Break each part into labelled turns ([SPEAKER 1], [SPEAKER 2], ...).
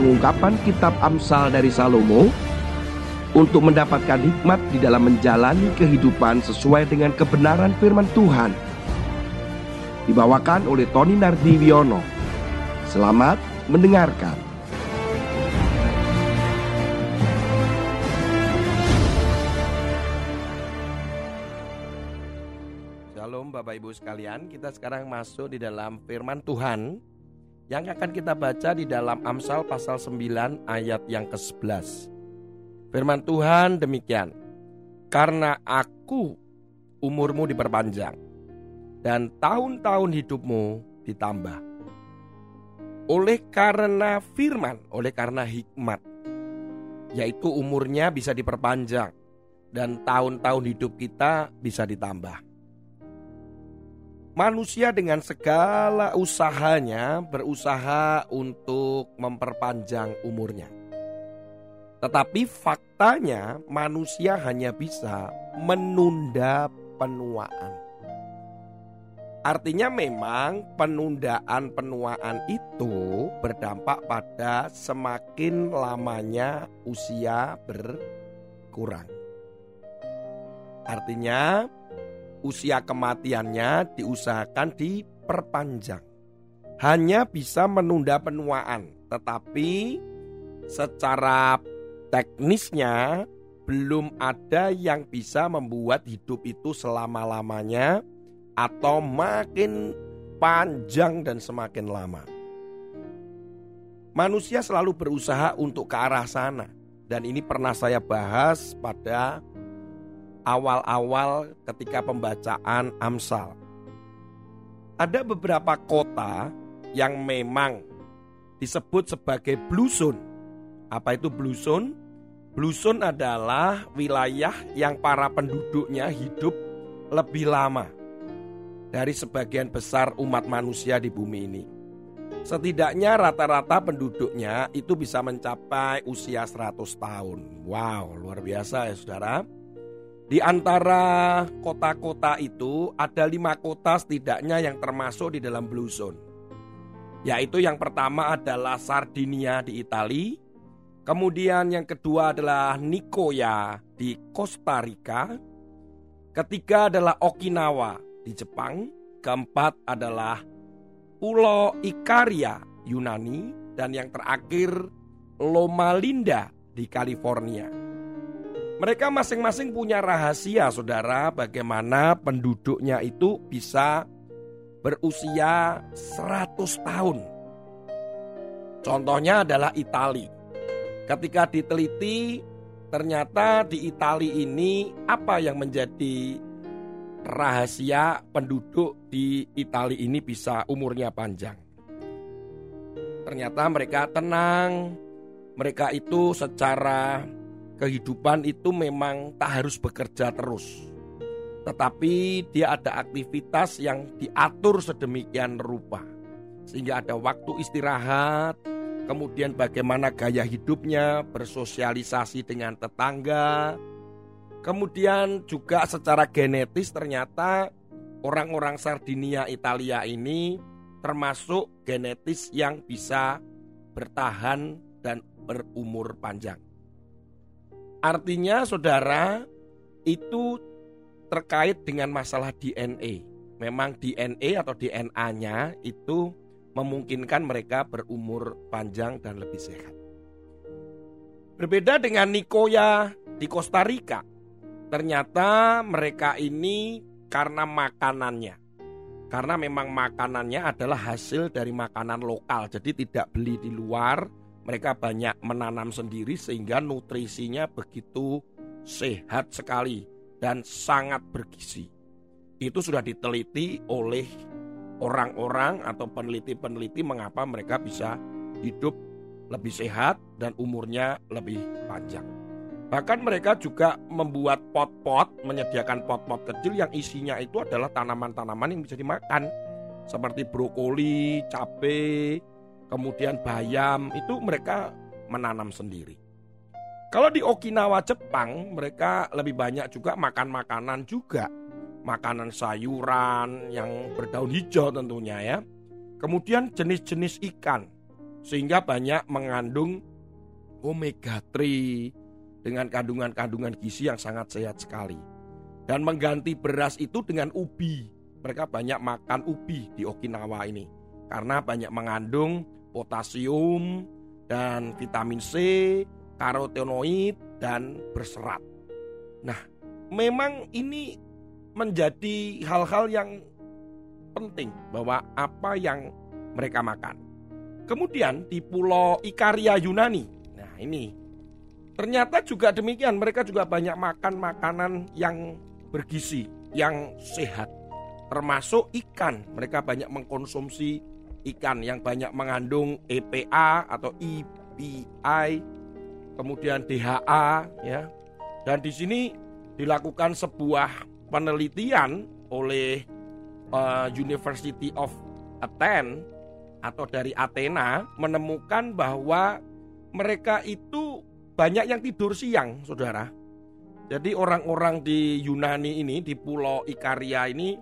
[SPEAKER 1] pengungkapan kitab Amsal dari Salomo untuk mendapatkan hikmat di dalam menjalani kehidupan sesuai dengan kebenaran firman Tuhan. Dibawakan oleh Tony Nardiwiono. Selamat mendengarkan. Shalom Bapak Ibu sekalian, kita sekarang masuk di dalam firman Tuhan yang akan kita baca di dalam Amsal pasal 9 ayat yang ke-11. Firman Tuhan demikian, karena aku umurmu diperpanjang dan tahun-tahun hidupmu ditambah. Oleh karena firman, oleh karena hikmat, yaitu umurnya bisa diperpanjang dan tahun-tahun hidup kita bisa ditambah. Manusia dengan segala usahanya berusaha untuk memperpanjang umurnya. Tetapi faktanya manusia hanya bisa menunda penuaan. Artinya memang penundaan penuaan itu berdampak pada semakin lamanya usia berkurang. Artinya usia kematiannya diusahakan diperpanjang. Hanya bisa menunda penuaan, tetapi secara teknisnya belum ada yang bisa membuat hidup itu selama-lamanya atau makin panjang dan semakin lama. Manusia selalu berusaha untuk ke arah sana dan ini pernah saya bahas pada awal-awal ketika pembacaan Amsal. Ada beberapa kota yang memang disebut sebagai blusun. Apa itu blusun? Blusun adalah wilayah yang para penduduknya hidup lebih lama dari sebagian besar umat manusia di bumi ini. Setidaknya rata-rata penduduknya itu bisa mencapai usia 100 tahun. Wow, luar biasa ya saudara. Di antara kota-kota itu ada lima kota setidaknya yang termasuk di dalam Blue Zone. Yaitu yang pertama adalah Sardinia di Italia, Kemudian yang kedua adalah Nicoya di Costa Rica. Ketiga adalah Okinawa di Jepang. Keempat adalah Pulau Ikaria Yunani. Dan yang terakhir Loma Linda di California. Mereka masing-masing punya rahasia saudara bagaimana penduduknya itu bisa berusia 100 tahun. Contohnya adalah Italia. Ketika diteliti, ternyata di Italia ini apa yang menjadi rahasia penduduk di Italia ini bisa umurnya panjang. Ternyata mereka tenang, mereka itu secara kehidupan itu memang tak harus bekerja terus. Tetapi dia ada aktivitas yang diatur sedemikian rupa. Sehingga ada waktu istirahat, kemudian bagaimana gaya hidupnya, bersosialisasi dengan tetangga. Kemudian juga secara genetis ternyata orang-orang Sardinia Italia ini termasuk genetis yang bisa bertahan dan berumur panjang. Artinya saudara itu terkait dengan masalah DNA. Memang DNA atau DNA-nya itu memungkinkan mereka berumur panjang dan lebih sehat. Berbeda dengan Nicoya di Costa Rica, ternyata mereka ini karena makanannya. Karena memang makanannya adalah hasil dari makanan lokal, jadi tidak beli di luar. Mereka banyak menanam sendiri sehingga nutrisinya begitu sehat sekali dan sangat bergizi. Itu sudah diteliti oleh orang-orang atau peneliti-peneliti mengapa mereka bisa hidup lebih sehat dan umurnya lebih panjang. Bahkan mereka juga membuat pot-pot, menyediakan pot-pot kecil yang isinya itu adalah tanaman-tanaman yang bisa dimakan. Seperti brokoli, cabai, kemudian bayam, itu mereka menanam sendiri. Kalau di Okinawa Jepang, mereka lebih banyak juga makan makanan juga makanan sayuran yang berdaun hijau tentunya ya. Kemudian jenis-jenis ikan. Sehingga banyak mengandung omega 3 dengan kandungan-kandungan gizi yang sangat sehat sekali. Dan mengganti beras itu dengan ubi. Mereka banyak makan ubi di Okinawa ini karena banyak mengandung potasium dan vitamin C, karotenoid dan berserat. Nah, memang ini menjadi hal-hal yang penting bahwa apa yang mereka makan. Kemudian di Pulau Ikaria Yunani. Nah, ini ternyata juga demikian, mereka juga banyak makan makanan yang bergizi, yang sehat. Termasuk ikan, mereka banyak mengkonsumsi ikan yang banyak mengandung EPA atau EPI, kemudian DHA ya. Dan di sini dilakukan sebuah penelitian oleh uh, University of Athens atau dari Athena menemukan bahwa mereka itu banyak yang tidur siang, saudara. Jadi orang-orang di Yunani ini, di Pulau Ikaria ini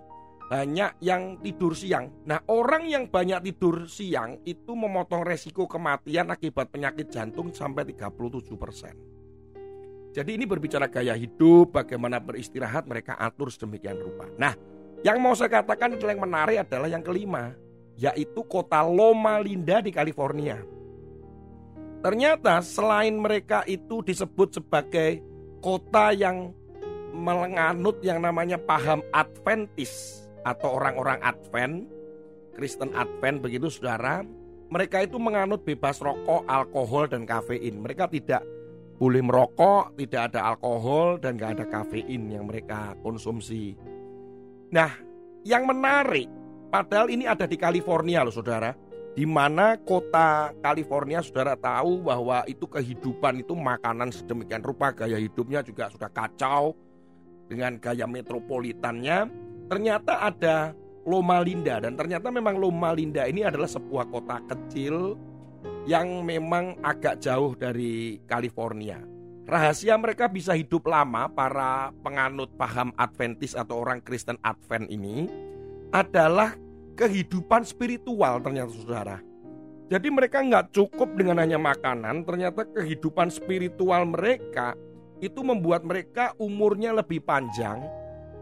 [SPEAKER 1] banyak yang tidur siang. Nah orang yang banyak tidur siang itu memotong resiko kematian akibat penyakit jantung sampai 37 persen. Jadi ini berbicara gaya hidup, bagaimana beristirahat mereka atur sedemikian rupa. Nah, yang mau saya katakan yang menarik adalah yang kelima, yaitu kota Loma Linda di California. Ternyata selain mereka itu disebut sebagai kota yang menganut yang namanya paham Adventis atau orang-orang Advent, Kristen Advent begitu saudara, mereka itu menganut bebas rokok, alkohol dan kafein. Mereka tidak boleh merokok, tidak ada alkohol dan gak ada kafein yang mereka konsumsi. Nah, yang menarik, padahal ini ada di California loh saudara, di mana kota California saudara tahu bahwa itu kehidupan itu makanan sedemikian rupa, gaya hidupnya juga sudah kacau dengan gaya metropolitannya. Ternyata ada Loma Linda dan ternyata memang Loma Linda ini adalah sebuah kota kecil yang memang agak jauh dari California. Rahasia mereka bisa hidup lama para penganut paham Adventis atau orang Kristen Advent ini adalah kehidupan spiritual ternyata saudara. Jadi mereka nggak cukup dengan hanya makanan, ternyata kehidupan spiritual mereka itu membuat mereka umurnya lebih panjang,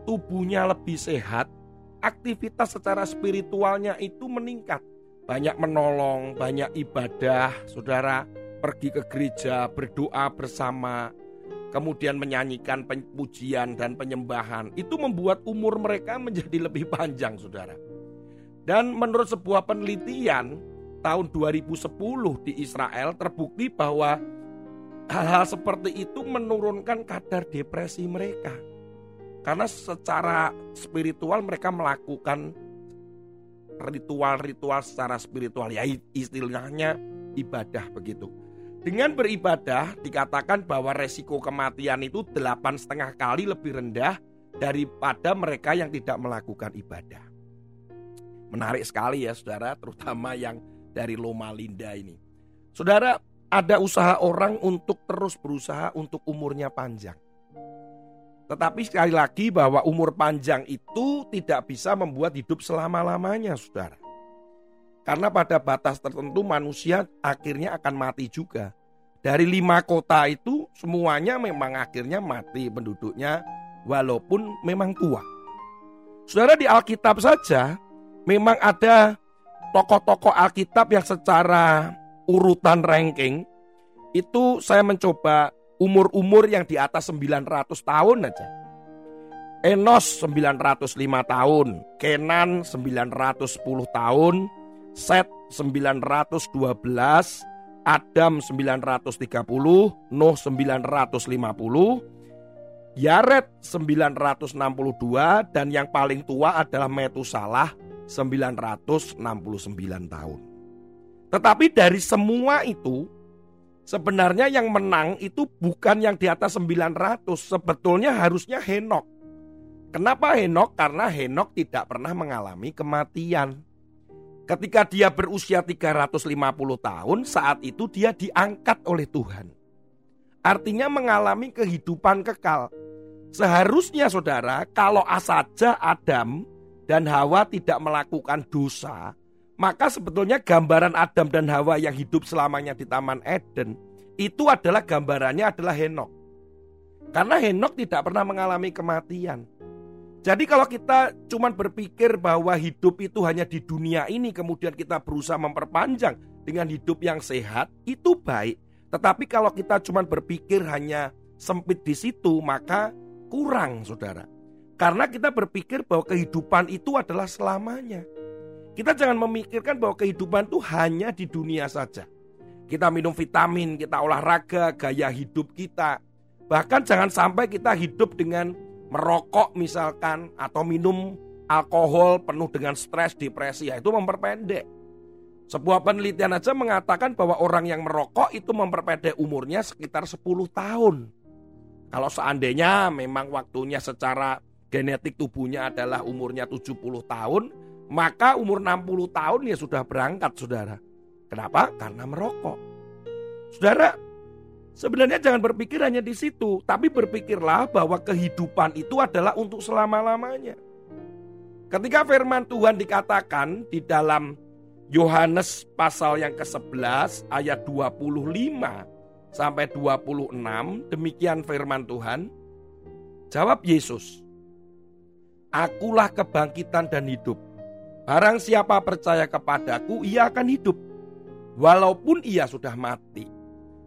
[SPEAKER 1] tubuhnya lebih sehat, aktivitas secara spiritualnya itu meningkat banyak menolong, banyak ibadah, saudara pergi ke gereja, berdoa bersama, kemudian menyanyikan pujian dan penyembahan. Itu membuat umur mereka menjadi lebih panjang, saudara. Dan menurut sebuah penelitian tahun 2010 di Israel terbukti bahwa hal-hal seperti itu menurunkan kadar depresi mereka. Karena secara spiritual mereka melakukan ritual-ritual secara spiritual ya istilahnya ibadah begitu. Dengan beribadah dikatakan bahwa resiko kematian itu delapan setengah kali lebih rendah daripada mereka yang tidak melakukan ibadah. Menarik sekali ya saudara, terutama yang dari Loma Linda ini. Saudara, ada usaha orang untuk terus berusaha untuk umurnya panjang. Tetapi sekali lagi bahwa umur panjang itu tidak bisa membuat hidup selama-lamanya, saudara. Karena pada batas tertentu manusia akhirnya akan mati juga. Dari lima kota itu semuanya memang akhirnya mati penduduknya walaupun memang tua. Saudara di Alkitab saja memang ada tokoh-tokoh Alkitab yang secara urutan ranking itu saya mencoba umur-umur yang di atas 900 tahun aja. Enos 905 tahun, Kenan 910 tahun, Set 912, Adam 930, Nuh 950, Yaret 962 dan yang paling tua adalah Metusalah 969 tahun. Tetapi dari semua itu Sebenarnya yang menang itu bukan yang di atas 900, sebetulnya harusnya Henok. Kenapa Henok? Karena Henok tidak pernah mengalami kematian. Ketika dia berusia 350 tahun, saat itu dia diangkat oleh Tuhan. Artinya mengalami kehidupan kekal. Seharusnya saudara, kalau saja Adam dan Hawa tidak melakukan dosa, Maka sebetulnya gambaran Adam dan Hawa yang hidup selamanya di Taman Eden itu adalah gambarannya adalah Henok. Karena Henok tidak pernah mengalami kematian. Jadi kalau kita cuma berpikir bahwa hidup itu hanya di dunia ini kemudian kita berusaha memperpanjang dengan hidup yang sehat, itu baik. Tetapi kalau kita cuma berpikir hanya sempit di situ, maka kurang, saudara. Karena kita berpikir bahwa kehidupan itu adalah selamanya. Kita jangan memikirkan bahwa kehidupan itu hanya di dunia saja. Kita minum vitamin, kita olahraga, gaya hidup kita. Bahkan jangan sampai kita hidup dengan merokok misalkan atau minum alkohol penuh dengan stres, depresi. Ya, itu memperpendek. Sebuah penelitian aja mengatakan bahwa orang yang merokok itu memperpendek umurnya sekitar 10 tahun. Kalau seandainya memang waktunya secara genetik tubuhnya adalah umurnya 70 tahun, maka umur 60 tahun ya sudah berangkat saudara. Kenapa? Karena merokok. Saudara, sebenarnya jangan berpikir hanya di situ, tapi berpikirlah bahwa kehidupan itu adalah untuk selama-lamanya. Ketika firman Tuhan dikatakan di dalam Yohanes pasal yang ke-11 ayat 25 sampai 26, demikian firman Tuhan. Jawab Yesus, Akulah kebangkitan dan hidup. Barang siapa percaya kepadaku, ia akan hidup. Walaupun ia sudah mati.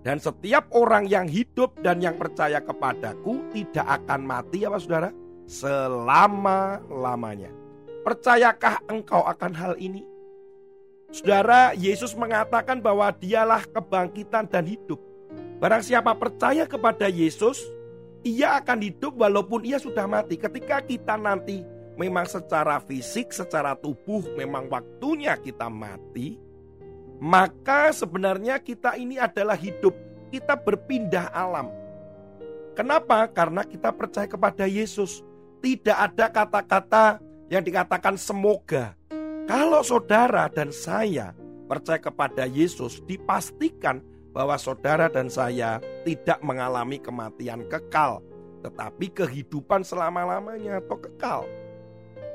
[SPEAKER 1] Dan setiap orang yang hidup dan yang percaya kepadaku tidak akan mati apa saudara? Selama-lamanya. Percayakah engkau akan hal ini? Saudara, Yesus mengatakan bahwa dialah kebangkitan dan hidup. Barang siapa percaya kepada Yesus, ia akan hidup walaupun ia sudah mati. Ketika kita nanti memang secara fisik, secara tubuh memang waktunya kita mati, maka sebenarnya kita ini adalah hidup. Kita berpindah alam. Kenapa? Karena kita percaya kepada Yesus. Tidak ada kata-kata yang dikatakan semoga. Kalau saudara dan saya percaya kepada Yesus, dipastikan bahwa saudara dan saya tidak mengalami kematian kekal, tetapi kehidupan selama-lamanya atau kekal.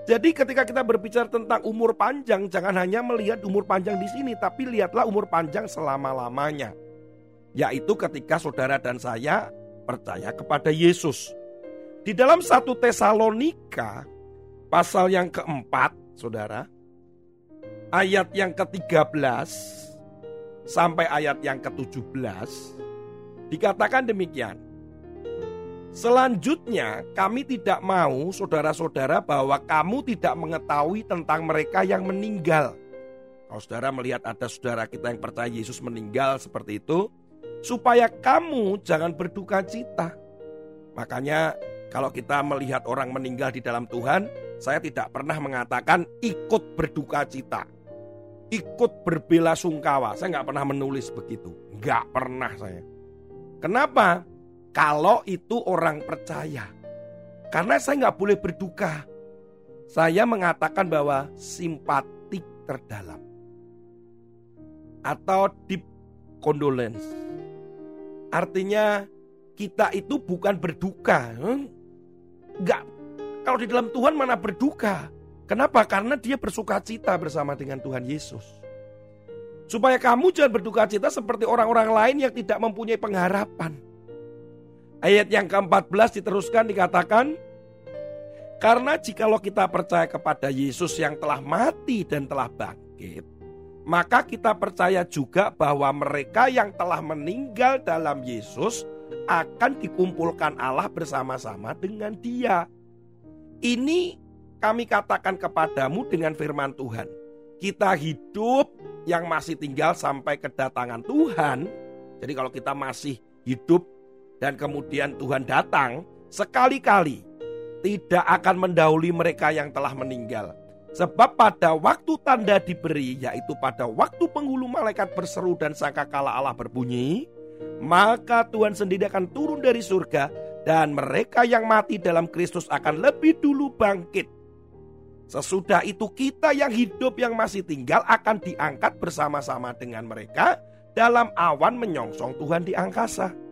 [SPEAKER 1] Jadi ketika kita berbicara tentang umur panjang, jangan hanya melihat umur panjang di sini, tapi lihatlah umur panjang selama-lamanya. Yaitu ketika saudara dan saya percaya kepada Yesus. Di dalam satu Tesalonika, pasal yang keempat, saudara, ayat yang ke-13, sampai ayat yang ke-17 dikatakan demikian. Selanjutnya, kami tidak mau saudara-saudara bahwa kamu tidak mengetahui tentang mereka yang meninggal. Kalau saudara melihat ada saudara kita yang percaya Yesus meninggal seperti itu, supaya kamu jangan berduka cita. Makanya kalau kita melihat orang meninggal di dalam Tuhan, saya tidak pernah mengatakan ikut berduka cita ikut berbela sungkawa. Saya nggak pernah menulis begitu. Nggak pernah saya. Kenapa? Kalau itu orang percaya. Karena saya nggak boleh berduka. Saya mengatakan bahwa simpatik terdalam. Atau deep condolence. Artinya kita itu bukan berduka. Enggak. Kalau di dalam Tuhan mana berduka? Kenapa? Karena dia bersuka cita bersama dengan Tuhan Yesus. Supaya kamu jangan berduka cita seperti orang-orang lain yang tidak mempunyai pengharapan. Ayat yang ke-14 diteruskan dikatakan, Karena jikalau kita percaya kepada Yesus yang telah mati dan telah bangkit, maka kita percaya juga bahwa mereka yang telah meninggal dalam Yesus akan dikumpulkan Allah bersama-sama dengan dia. Ini kami katakan kepadamu dengan firman Tuhan. Kita hidup yang masih tinggal sampai kedatangan Tuhan. Jadi kalau kita masih hidup dan kemudian Tuhan datang, sekali-kali tidak akan mendahului mereka yang telah meninggal. Sebab pada waktu tanda diberi, yaitu pada waktu penghulu malaikat berseru dan sangkakala Allah berbunyi, maka Tuhan sendiri akan turun dari surga dan mereka yang mati dalam Kristus akan lebih dulu bangkit. Sesudah itu kita yang hidup yang masih tinggal akan diangkat bersama-sama dengan mereka dalam awan menyongsong Tuhan di angkasa.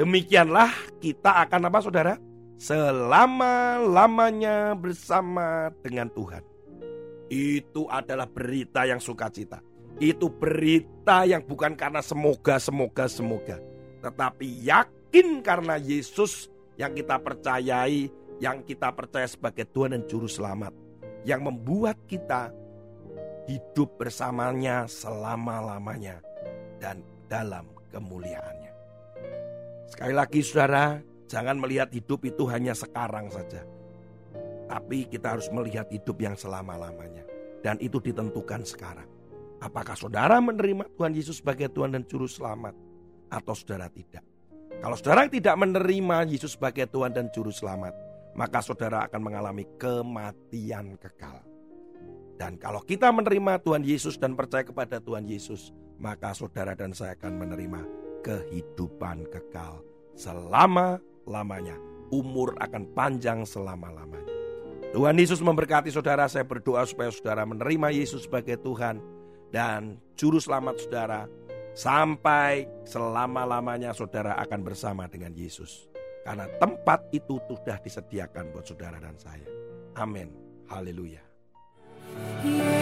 [SPEAKER 1] Demikianlah kita akan apa saudara? Selama-lamanya bersama dengan Tuhan. Itu adalah berita yang sukacita. Itu berita yang bukan karena semoga, semoga, semoga. Tetapi yakin karena Yesus yang kita percayai, yang kita percaya sebagai Tuhan dan Juru Selamat. Yang membuat kita hidup bersamanya selama-lamanya dan dalam kemuliaannya. Sekali lagi saudara, jangan melihat hidup itu hanya sekarang saja. Tapi kita harus melihat hidup yang selama-lamanya. Dan itu ditentukan sekarang. Apakah saudara menerima Tuhan Yesus sebagai Tuhan dan Juru Selamat? Atau saudara tidak? Kalau saudara tidak menerima Yesus sebagai Tuhan dan Juru Selamat, maka saudara akan mengalami kematian kekal. Dan kalau kita menerima Tuhan Yesus dan percaya kepada Tuhan Yesus, maka saudara dan saya akan menerima kehidupan kekal selama-lamanya. Umur akan panjang selama-lamanya. Tuhan Yesus memberkati saudara. Saya berdoa supaya saudara menerima Yesus sebagai Tuhan dan Juru Selamat saudara. Sampai selama-lamanya saudara akan bersama dengan Yesus. Karena tempat itu sudah disediakan buat saudara dan saya. Amin. Haleluya. Yeah.